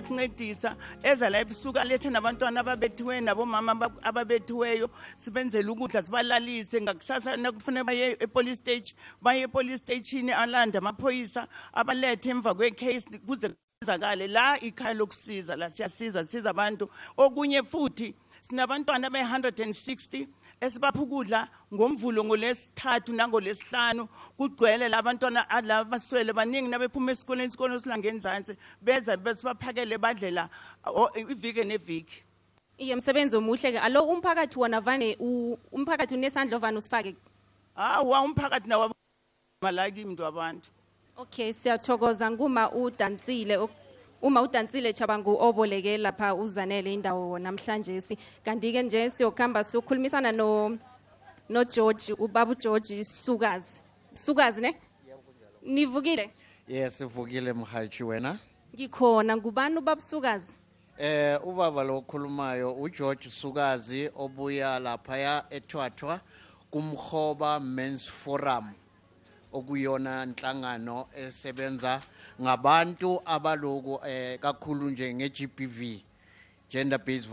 Amapholisa asincedisa eza la ebusuku alethe nabantwana ababethiweyo nabomama aba- ababethiweyo sibenzele ukudla sibalalise. Ngakusasa nakufanele baye epolice stage baye epolice station alande amaphoyisa abalethe emva kwecase kuze kwenzakale. La ikhaya lokusiza la siyasiza siza abantu. Okunye futhi sinabantwana abe-160 esibapha ukudla ngomvulo ngolesithathu nangolesihlanu kugcwele labantwana la baswele baningi nabephuma esikoleni isikolo silangenzansi beza besibaphakele badlela o- iviki neviki. Iye msebenzi omuhle-ke alo umphakathi wona vane u- umphakathi unesandla ovane usifake? Hawa umphakathi nawo malaki mntu abantu okay siyathokoza. Nguma udansile ok- uma udansile chabangu oboleke lapha uzanele indawo namhlanje si. Kanti-ke nje siyokuhamba siyokhulumisana no no george ubaba ugeorge sukazi. Sukazi ne? Nivukile? Yes, uvukile mhathi wena. ngikhona. Ngubani ubaba sukazi? Eh ubaba lo okhulumayo uGeorge Sukazi obuya lapha eThwathwa kumhoba Men's Forum. Okuyona inhlangano esebenza ngabantu abaloku eh kakhulu nje ngeGBV gender based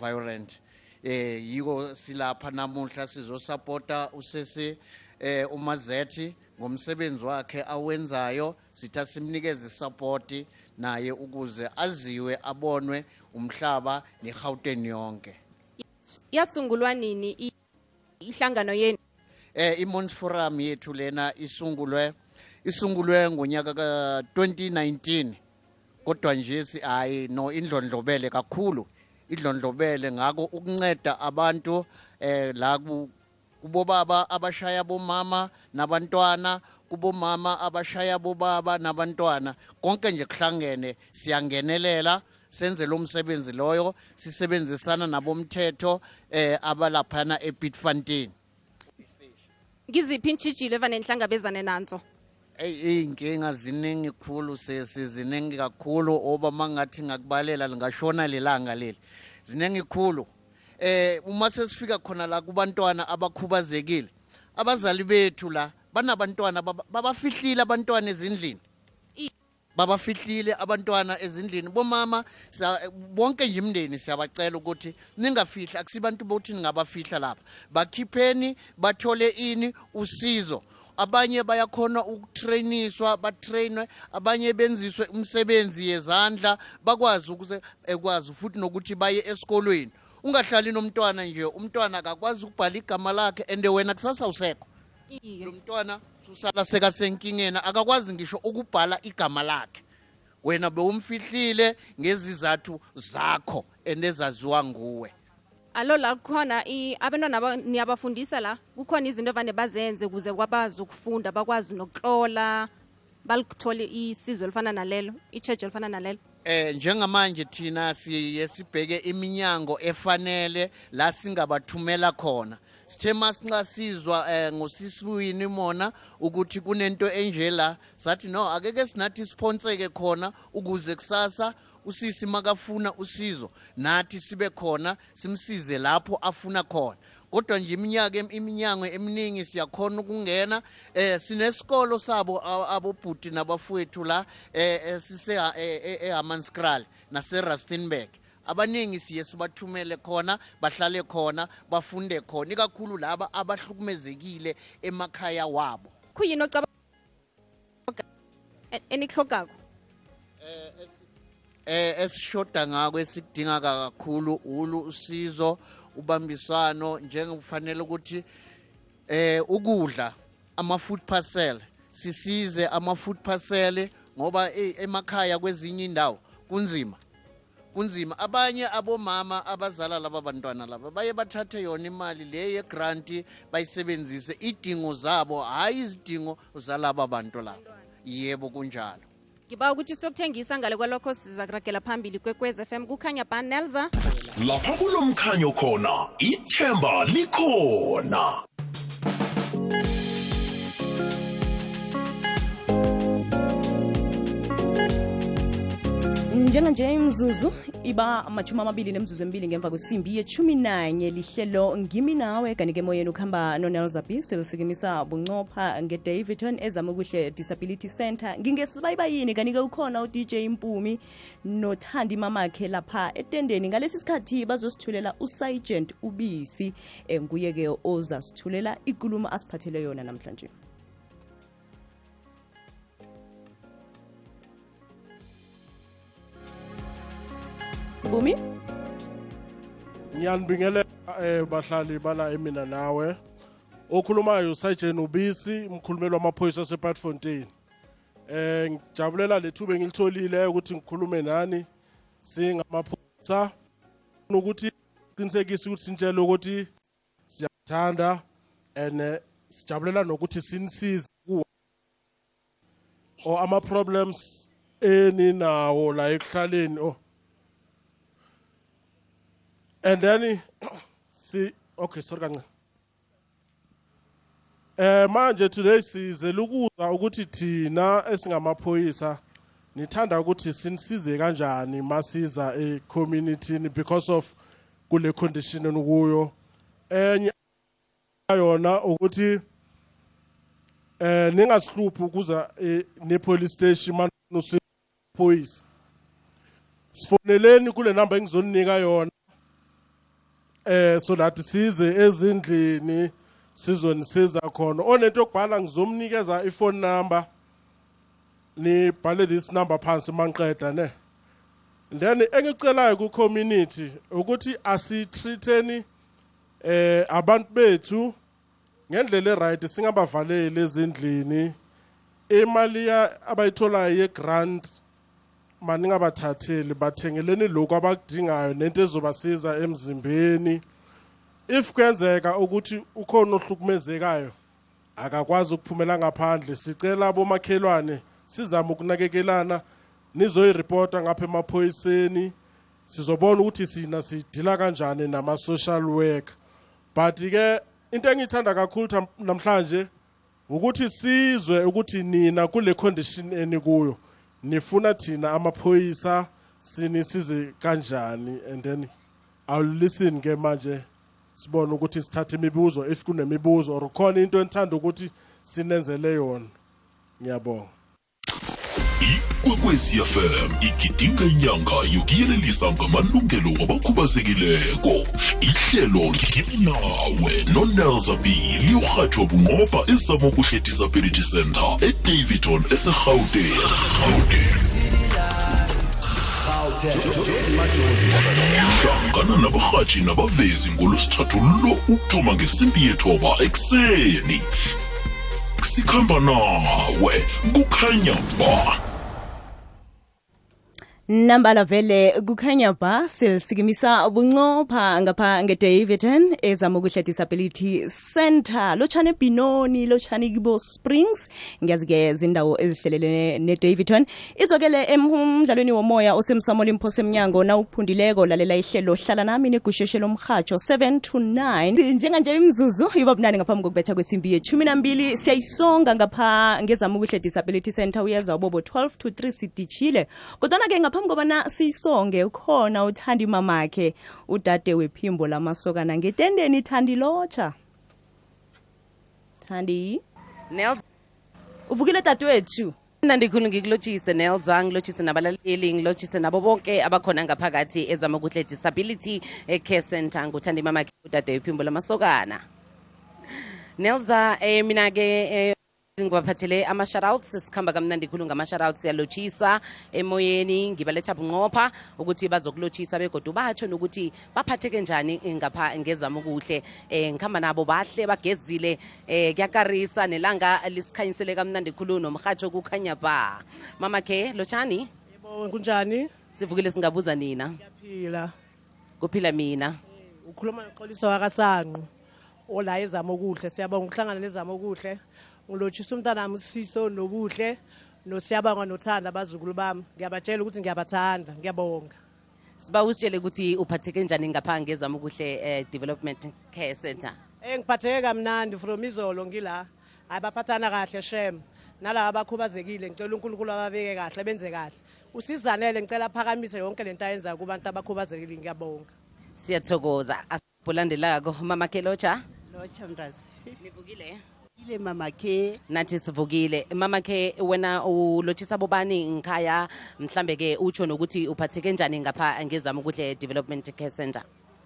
violent eh yiko silapha namuhla sizosupporta usese eh umazethi ngomsebenzi wakhe awenzayo. Sitha simnikeze support naye ukuze aziwe abonwe umhlaba neGauteng yonke. Yasungulwa nini ihlangano yenu? Eh iMons Forum yethu lena isungulwe isungulwe ngonyaka ka 2019 kodwa nje si hayi no indlondlobele kakhulu. Idlondlobele ngako ukunceda abantu eh la ku- kubobaba abashaya bomama nabantwana kubomama abashaya bobaba nabantwana. Konke nje kuhlangene siyangenelela senze lo msebenzi loyo sisebenzisana nabomthetho eh abalaphana ePitfontein ngiziphi intshijilo evane nihlangabezane nanzo eyi iy'nkinga ziningi khulu sesi ziningi kakhulu oba uma ngathi ngakubalela lingashona lelanga leli. Ziningi khulu. Eh uma sesifika khona la kubantwana abakhubazekile abazali bethu la banabantwana babafihlile abantwana ezindlini babafihlile abantwana ezindlini. Bomama sa- bonke nje imndeni siyabacela ukuthi ningafihli akusibantu bokuthi ningabafihla lapha. Bakhipheni bathole ini usizo. Abanye bayakhona ukutrayiniswa batrainwe abanye benziswe umsebenzi yezandla bakwazi ukuze ekwazi futhi nokuthi baye esikolweni. Ungahlali nomntwana nje umntwana akakwazi ukubhala igama lakhe and wena kusasa usekho. Lo mntwana susala sekasenkingeni akakwazi ngisho ukubhala igama lakhe. Wena bewumfihlile ngezizathu zakho endezaziwa nguwe. Alo la kukhona abantwana aba- niyabafundisa la? Kukhona izinto evane bazenze ukuze kwabazi ukufunda bakwazi nokutlola balithole isizo elifana nalelo ichejo elifana nalelo? Eh njengamanje thina siye sibheke iminyango efanele la singabathumela khona. Sithe masinxa sizwa eh, ngosisiwini mona ukuthi kunento enje la. Sathi no akeke sinathi siphonseke khona ukuze kusasa usisi makafuna usizo nathi sibe khona simsize lapho afuna khona. Kodwa nje iminyaka iminyango eminingi siyakhona ukungena eh sinesikolo sabo abobhuti nabafowethu la eh eh, sise eHammanskraal naseRustenburg. Abaningi siye sibathumele khona bahlale khona bafunde khona. Ikakhulu laba abahlukumezekile emakhaya wabo. Khuyini ocaba E- enihlogako? Eh esishoda ngako esikudinga kakhulu ulu usizo ubambisano njengokufanele ukuthi eh ukudla ama food parcel sisize ama food parcel ngoba e- emakhaya kwezinye indawo kunzima. Kunzima. Abanye abomama abazala laba bantwana laba baye bathathe yona imali le yegranti bayisebenzise. Idingo zabo hhayi izidingo zalaba bantu laba. Yebo kunjalo. Ngiba ukuthi siyokuthengisa ngale kwalokho sizakuragela phambili kwekwez fm kukhanya banelza lapha lapha kulomkhanyo khona ithemba likhona njenganje imzuzu iba amachumi amabili nemzuzu emibili ngemva kwesimbi yechumi nanye lihlelo ngimi nawe. Kanti-ke emoyeni ukuhamba nonelzabi selisikimisa bunqopha ngedaviton ezama ukuhle disability center ngingesibayibayini kanti-ke ukhona udj mpumi nothandi mamakhe lapha etendeni. Ngalesi sikhathi bazosithulela usergent ubisi nguye-ke ozasithulela ikulumo asiphathele yona namhlanje mpumi ngiyanibingelela eh bahlali bala emina nawe. Okhulumayo uSajen Ubisi umkhulumeli wamaphoyisa asePartfontein eh ngijabulela lethuba engilitholile ukuthi ngikhulume nani singamaphoyisa. Ukuthi qinisekise ukuthi sintshele ukuthi siyathanda and sijabulela nokuthi sinisize kuwo o ama problems eninawo la ekuhlaleni oh. And then si okay sorry kancane eh manje today sizele ukuzwa ukuthi thina esingamaphoyisa nithanda ukuthi sinisize kanjani masiza ecommunityn because of kule condition enikuyo enye yona ukuthi eh ningasihluphi ukuza eh, ne-police station manusiphoyisa sifoneleni kule number engizoninika yona. Eh so that size ezindlini sizonisiza khona. Onento yokubhala ngizomnikeza ifone number. Nibhale this number phansi manqeda ne? Then engicelayo ku community ukuthi asitreateni eh abantu bethu ngendlela eright singabavaleli ezindlini. Imali abayitholayo ye grant maningabathatheli bathengeleni lokhu abakudingayo nento ezobasiza emzimbeni. If kuyenzeka ukuthi ukhona ohlukumezekayo akakwazi ukuphumela ngaphandle. Sicela abomakhelwane sizame ukunakekelana nizoyiripota ngapha emaphoyiseni. Sizobona ukuthi sina sidila kanjani nama-social work but-ke into engiyithanda kakhulu tham- namhlanje ukuthi sizwe ukuthi nina kule condition enikuyo nifuna thina amaphoyisa sinisize kanjani? And then i'll listen ke manje sibone ukuthi sithathe imibuzo if kunemibuzo or khona into enithanda ukuthi sinenzele yona. Ngiyabonga. Ikwekwezi fm igidinga inyanga yokuyelelisa ngamalungelo wabakhubazekileko ihlelo ngimi nawe nonelza b liyohatshwa bunqopha esamokuhle disability center edavidton eserhawuteng hlangana nabarhatshi nabavezi ngolwesithathu lo ukuthoma ngesimbi yethoba ekuseni. Sikhamba nawe kukhanya ba. Nambala vele kukhanya ba silisikimisa bunqopha ngapha ngedaviton ezama ukuhle disability center lotshana ebhinoni lotshana kibo springs. Ngiyazi-ke zindawo ezihlelelene nedaviton izokele emdlalweni womoya osemsamo limphosa semnyango na ukuphundileko lalela ihlelo hlala nami negusheshe lomhatsho 7 to 9 njenganje imzuzu iba bunani ngaphambi kokubetha kwesimbi yethumi nambili siyayisonga ngapha ngezama ukuhle disability center uyeza ubobo 12 to 3 sidishile kodwana-ke ngaphambi kobana siyisonge ukhona uthandi mamakhe udade wephimbo lamasokana. Ngetendeni thandi lotsha. Thandi? Uvukile dadewethu. Nandikhulu ngikulotshise nelza ngilotshise nabalaleli ngilotshise nabo bonke abakhona ngaphakathi ezama kuhle disability care center nguthandi mamakhe udade wephimbo lamasokana. Nelza eh, mina-ke eh, ngibaphathele ama-shoutouts sikhamba kamnandi khulu ngama-shoutouts siyalotshisa emoyeni ngibaletha bunqopha ukuthi bazokulotshisa begodwa batsho nokuthi baphatheke njani ngapha ngezama okuhle eh ngikhamba nabo bahle bagezile eh kuyakarisa nelanga lisikhanyisele kamnandi khulu nomrhatsho kukhanya ba mama khe lotshani kunjani? sivukile singabuza nina Phila. kuphila mina Ukhuluma noxoliso wakasanqu. Ola ezama okuhle. Siyabonga ukuhlangana nezama okuhle. Ngilotshisa umntana wami usifiso nobuhle nosiyabonga nothanda abazukulu bami. Ngiyabatshela ukuthi ngiyabathanda ngiyabonga. Siba usitshele ukuthi uphatheke njani ngapha ngezama ukuhle eh, development care center? Engiphatheke kamnandi from izolo ngila. Hayi baphathana kahle shem. Nalaba abakhubazekile ngicela unkulunkulu ababeke kahle benze kahle. Usizanele ngicela aphakamise yonke lento ayenzayo kubantu abakhubazekile ngiyabonga. Siyathokoza. Asibulandelako mama kelocha? Lotsha mntazi. Nivukile? Ile mama ke nathi sivukile. Mama ke wena ulotshisa bobani ngikhaya? Mhlambe ke utsho nokuthi uphatheke njani ngapha ngezama ukuhle development care center?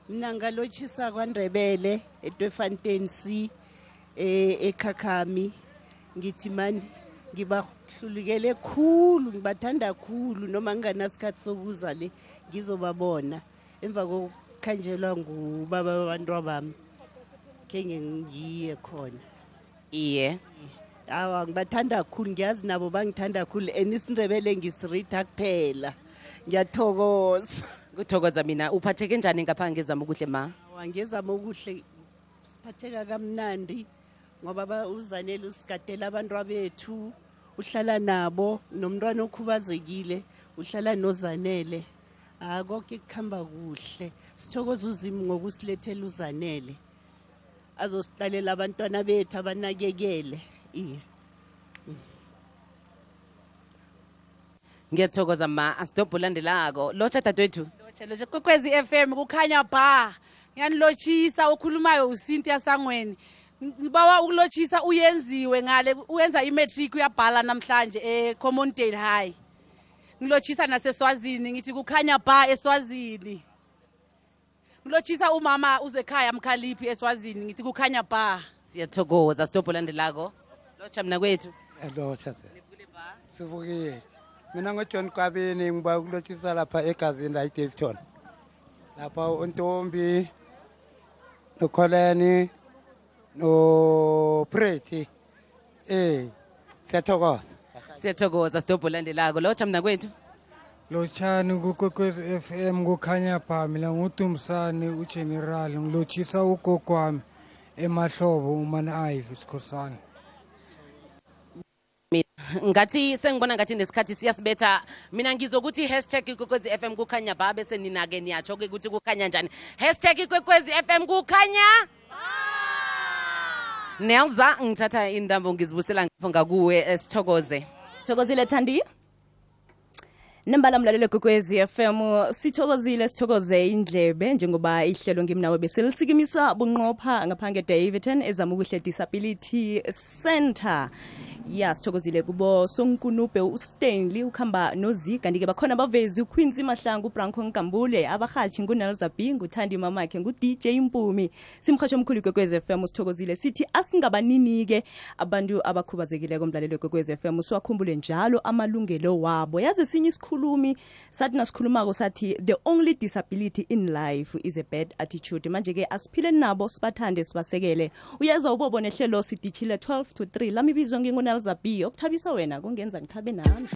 Mina ngalotshisa kwandrebele etwefontein c eh ekhakhami. Ngithi mani ngibahlulikele khulu ngibathanda khulu. Noma nginganasikhathi sokuza le ngizobabona. Emva kokukhanjelwa ngubaba babantu bami khe ngiye khona. Iye. Awa ngibathanda kakhulu ngiyazi nabo bangithanda kakhulu and isindebele ngisirida kuphela. Ngiyathokoza. Kuthokoza mina. Uphatheke njani ngapha ngezama ukuhle ma? Wangezama okuhle siphatheka kamnandi ngoba ba- uzanele usigadela abantu bethu uhlala nabo nomntwana okhubazekile uhlala nozanele. Ah konke kuhamba kuhle. Sithokoza uzimu ngokusilethela uzanele. Azosiqalela abantwana bethu abanakekele. Iye. Ngiyathokoza ma. Asidobho landelako lotsha dadewethu lotsha kwekwezi FM kukhanya ba. Ngiyanilotshisa okhulumayo uCynthia Sangweni. Ngibawa ukulotshisa uyenziwe ngale uyenza imatric uyabhala namhlanje eCommondale High. Ngilotshisa naseswazini ngithi kukhanya ba eswazini. Ngilotshisa umama uzekhaya mkhaliphi eswazini ngithi kukhanya ba. Siyathokoza sidobho landelako lotsha mna kwethu. Lotsha sivukile mina ngojohn kabini ngiba ukulotshisa lapha egazini la idavton lapha untombi nokholeni nopreti eh siyathokoza. Siyathokoza sidobho landelako lotsha mna kwethu. Lotshani kukwekwezi FM kukhanya pha ngutumsane ugenerali ugeneral ngilotshisa ugogwami emahlobo umani ive sikhosana ngathi sengibona ngathi nesikhathi siyasibetha. Mina ngizokuthi hashtag ikwekwezi m kukhanya ba bese nina-ke niyatsho-ke ukuthi kukhanya njani. Hashtag ikwekwezi m kukhanya nelza ngithatha intambo ngizibusela ngapho ngakuwe eh, sithokoze. Thokozile thandi nembala mlalelo kwekwezi FM sithokozile sithokoze indlebe njengoba ihlelo ngimnawe beselisikimisa bunqopha ngaphange Davidton ezama ukuhle disability center ya sithokozile kubo. Sonkunube ustanley ukuhamba nozi kanti-ke bakhona abavezi uquincy mahlangu ubranco nkambule abahatshi ngunelzabi nguthandi mamakhe ngu-dj mpumi. Simhatsho omkhulu kwekwez m sithokozile sithi asingabanini-ke abantu abakhubazekileko mlalelo kwekwez m. Siwakhumbule njalo amalungelo wabo. Yazi sinye isikhulumi sathi nasikhulumako sathi the only disability in life is a bad attitude. Manje-ke asiphile nabo sibathande sibasekele. Uyeza ubobo nehlelo siditshile 12 to 3 lami ibizo ngingunelzabi okuthabisa wena kungenza ngithabe nami